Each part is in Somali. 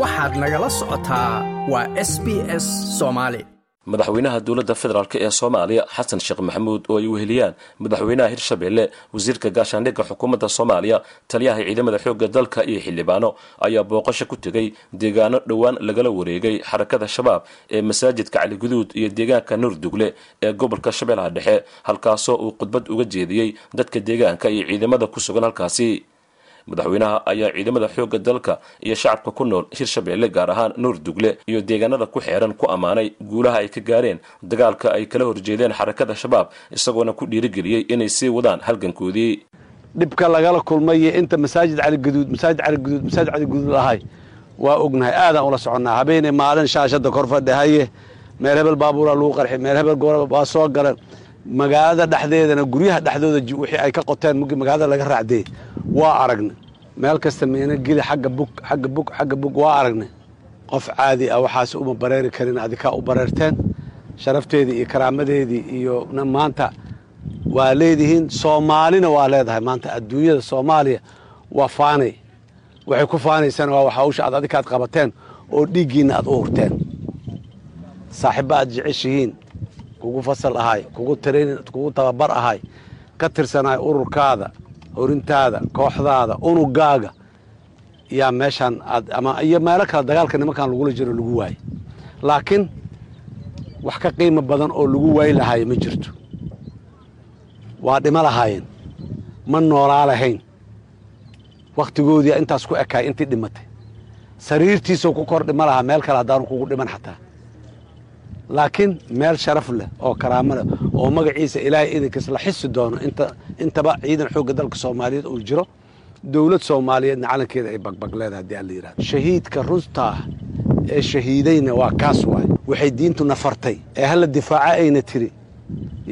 waxaad nagala socotaa waa s b s soomaali madaxweynaha dowladda federaalk ee soomaaliya xasan sheekh maxamuud oo ay weheliyaan madaxweynaha hirshabelle wasiirka gaashaandhigga xukuumadda soomaaliya taliyaha ciidamada xoogga dalka iyo xildhibaano ayaa booqasho ku tegay deegaano dhowaan lagala wareegay xarakada shabaab ee masaajidka caliguduud iyo deegaanka nuurdugle ee gobolka shabeellaha dhexe halkaasoo uu khudbad uga jeediyey dadka deegaanka iyo ciidamada ku sugan halkaasi madaxweynaha ayaa ciidamada xoogga dalka iyo shacabka ku nool hirshabelle gaar ahaan nuur dugle iyo deegaanada ku xeeran ku ammaanay guulaha ay ka gaareen. Dagaalka ay kala horjeedeen xarakada shabaab isagoona ku dhiirigeliyey inay sii wadaan halgankoodii. Dhibka lagala kulmayo inta masaajid caligaduud masaajid caligaduud masaajid caligaduud lahay waa ognahay. Aadaan ula soconnaa. Habeenay maalin shaashadda kor fadhihaye meel hebel baabuuraa lagu qarxi meel hebel goora waa soo galan magaalada dhexdeedana guryaha dhexdooda wixii ay ka qoteen magaalada laga raacdee waa aragnay meel kasta meena geli xagga bug xagga bug xagga bug waa aragnay qof caadi ah waxaas uma bareeri karin adikaa u bareerteen. Sharafteedii iyo karaamadeedii iyo maanta waa leedihiin soomaalina waa leedahay. Maanta adduunyada soomaaliya waa faanay. Waxay ku faanaysaan waa hawsha aad adikaad qabateen oo dhiiggiinna aad u hurteen saaxiibba aad jeceshihiin kugu fasal ahay kugu training kugu tababar ahay ka tirsanahay ururkaada horintaada kooxdaada unugaaga yaa meeshaan aad ama iyo meelo kale dagaalka nimankan lagula jiro lagu waayey laakiin wax ka qiimo badan oo lagu waayi lahaayo ma jirto. Waa dhimo lahaayeen ma noolaa lahayn. Wakhtigoodii intaas ku ekaay intii dhimatay. Sariirtiisoo ku kor dhimo lahaa meel kale haddaanu kugu dhiman xataa laakiin meel sharaf leh oo karaamo leh oo magaciisa ilaahay idinkiis la xisi doono. Inta intaba ciidan xoogga dalka soomaaliyeed uu jiro dowlad soomaaliyeedna calankeeda ay bagbag leedahay haddii alla yidhahdo shahiidka runtaa ee shahiidayna waa kaas waay waxay diintu nafartay. Ee hala difaaca ayna tiri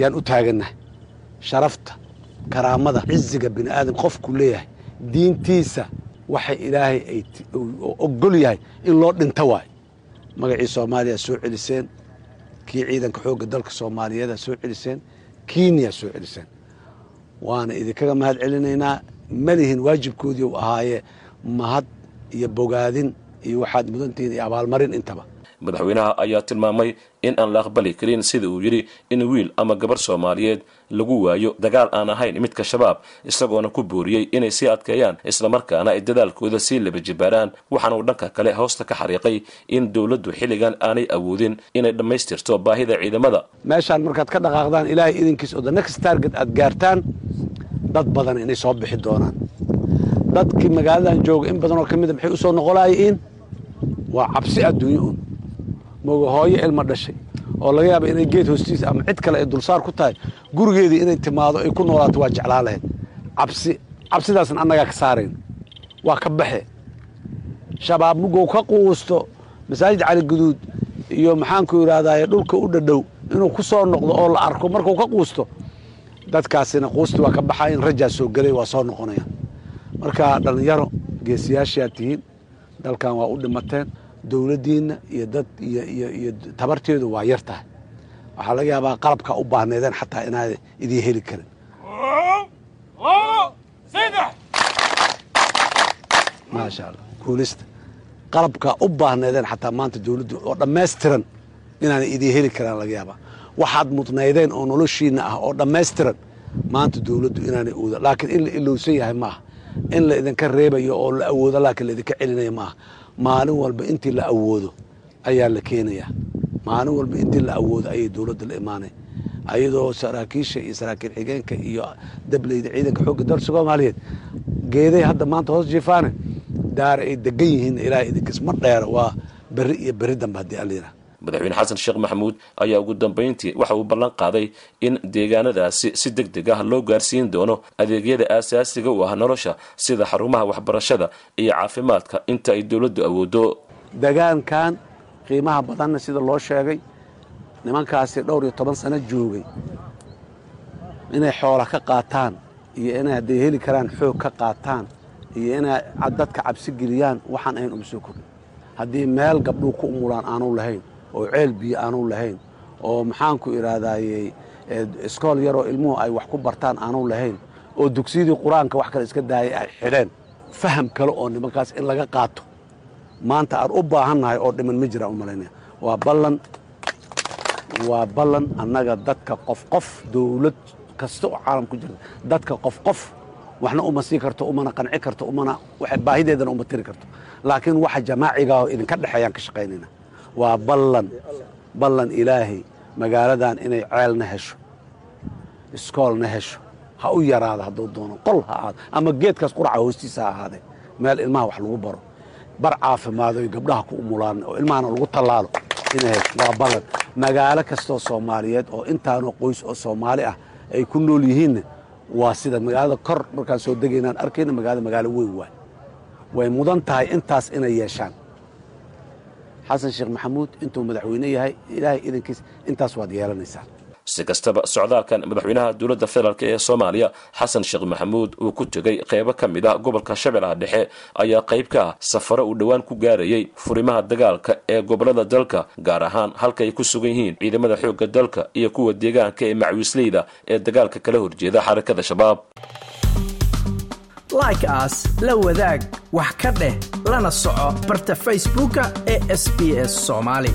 yaan u taagannahay sharafta karaamada ciziga bini aadam qofku leeyahay diintiisa waxay ilaahay ay ogol yahay in loo dhinto waay magacii soomaaliya soo celiseen kii ciidanka xoogga dalka soomaaliyeeda soo celiseen kenya soo celiseen. Waana idinkaga mahad celinaynaa malihin waajibkoodii u ahaayee mahad iyo bogaadin iyo waxaad mudantihiin iyo abaalmarin intaba madaxweynaha ayaa tilmaamay in aan la aqbali karin sida uu yidhi in wiil ama gabar soomaaliyeed lagu waayo dagaal aan ahayn midka shabaab isagoona ku booriyey inay sii adkeeyaan islamarkaana ay dadaalkooda sii laba jibaaraan. Waxaana uu dhanka kale hoosta ka xariiqay in dowladdu xilligan aanay awoodin inay dhammaystirto baahida ciidamada. Meeshaan markaad ka dhaqaaqdaan ilaahay idinkiis oo the next target aad gaartaan dad badan inay soo bixi doonaan. Dadkii magaaladan jooga in badanoo ka mida maxay u soo waa cabsi adduunyo un moga hooyo ilma dhashay oo laga yaaba inay geed hoostiisa ama cid kale ay dulsaar ku tahay gurigeedii inay timaado ay ku noolaato waa jeclaa lahayd. Cabsi cabsidaasna annagaa ka saarayn. Waa ka baxe. Shabaab mugow ka quusto masaajid caligaduud iyo maxaanku idhaahdaye dhulka u dhadhow inuu ku soo noqdo oo la arko. Markuu ka quusto dadkaasina quusti waa ka baxayn rajaa soo gelay waa soo noqonayaan marka dhallinyaro geesiyaashaad tihiin dalkan waa u dhimateen dowladdiinna iyo dad iyo tabarteedu waa yar tahay. Waxaa laga yaabaa qalabkaa u baahneedeen xataa inaad idiin heli karin. Maasha allah kuulista. Qalabkaa u baahneedeen xataa maanta dowladdu oo dhammaystiran inaana idiin heli karaan laga yaabaa. Waxaad mudnaydeen oo noloshiinna ah oo dhammaystiran maanta dowladdu inaanay ooda laakiin in la ilowsan yahay maaha in la idinka reebayo oo la awoodo laakiin laidinka celinaya maaha maalin walba intii la awoodo ayaa la keenayaa. Maalin walba intii la awoodo ayay dowladda la imaanay ayadoo saraakiisha iyo saraakiil xigeenka iyo dableyda ciidanka xoogga dalka soomaaliyeed geeday hadda maanta hoos jiifaane daar ay degan yihiin ilaahay idinkiis ma dheera waa berri iyo berri dambe haddii allayidhaha madaxweyne xasan sheekh maxamuud ayaa ugu dambayntii waxa uu ballan qaaday in deegaanadaasi si deg deg ah loo gaarsiin doono adeegyada aasaasiga u ah nolosha sida xarumaha waxbarashada iyo caafimaadka inta ay dowladdu awoodo. Degaankan qiimaha badanna sida loo sheegay nimankaasi dhowr iyo toban sano joogay inay xoola ka qaataan iyo inay hadday heli karaan xoog ka qaataan iyo inay dadka cabsi geliyaan waxaan ahayn uma soo haddii meel gabdhuu ku umulaan aanu lahayn oo ceel biyo aanu lahayn oo maxaanku idhaahdayey iskool yaroo ilmuhu ay wax ku bartaan aanu lahayn oo dugsiyadii qur'aanka wax kale iska daayay ay xidheen. Faham kale oo nimankaas in laga qaato. Maanta aan u baahannahay oo dhiman ma jiraan u malaynaya. Waa ballan waa ballan annaga dadka qof qof dawlad kasta oo caalam ku jirta dadka qof qof waxna uma sii karto umana qanci karto umana baahideedana uma tiri karto. Laakiin waxa jamaaciga oo idinka dhexeeyaan ka shaqaynayna waa ballan ballan ilaahay magaaladan inay ceelna hesho iskoolna hesho. Ha u yaraado hadduu doono. Qol ha ahaado. Ama geedkaas quraca hoostiisa ha ahaadee meel ilmaha wax lagu baro. Bar caafimaado oy gabdhaha ku umulaan oo ilmahana lagu tallaalo inay hesho. Waa ballan. Magaalo kastoo soomaaliyeed oo intaanoo qoys oo soomaali ah ay ku nool yihiinna waa sida magaalada kor markaan soo degaynaan arkayna magaalada magaalo weyn waay. Way mudan tahay intaas inay yeeshaan xasan sheekh maxamuud intuu madaxweyne yahay ilaahay idankiis intaas waad yeelanaysaan. Si kastaba socdaalkan madaxweynaha dowladda federaalk ee soomaaliya xasan sheekh maxamuud uu ku tegey qaybo ka mid ah gobolka shabeellaha dhexe ayaa qayb ka ah safaro uu dhowaan ku gaarayey furimaha dagaalka ee gobollada dalka gaar ahaan halka ay ku sugan yihiin ciidamada xoogga dalka iyo kuwa deegaanka ee macwiisleyda ee dagaalka kala horjeeda xarakada shabaab like aas la wadaag wax ka dheh lana soco barta facebooka ee sb s soomaali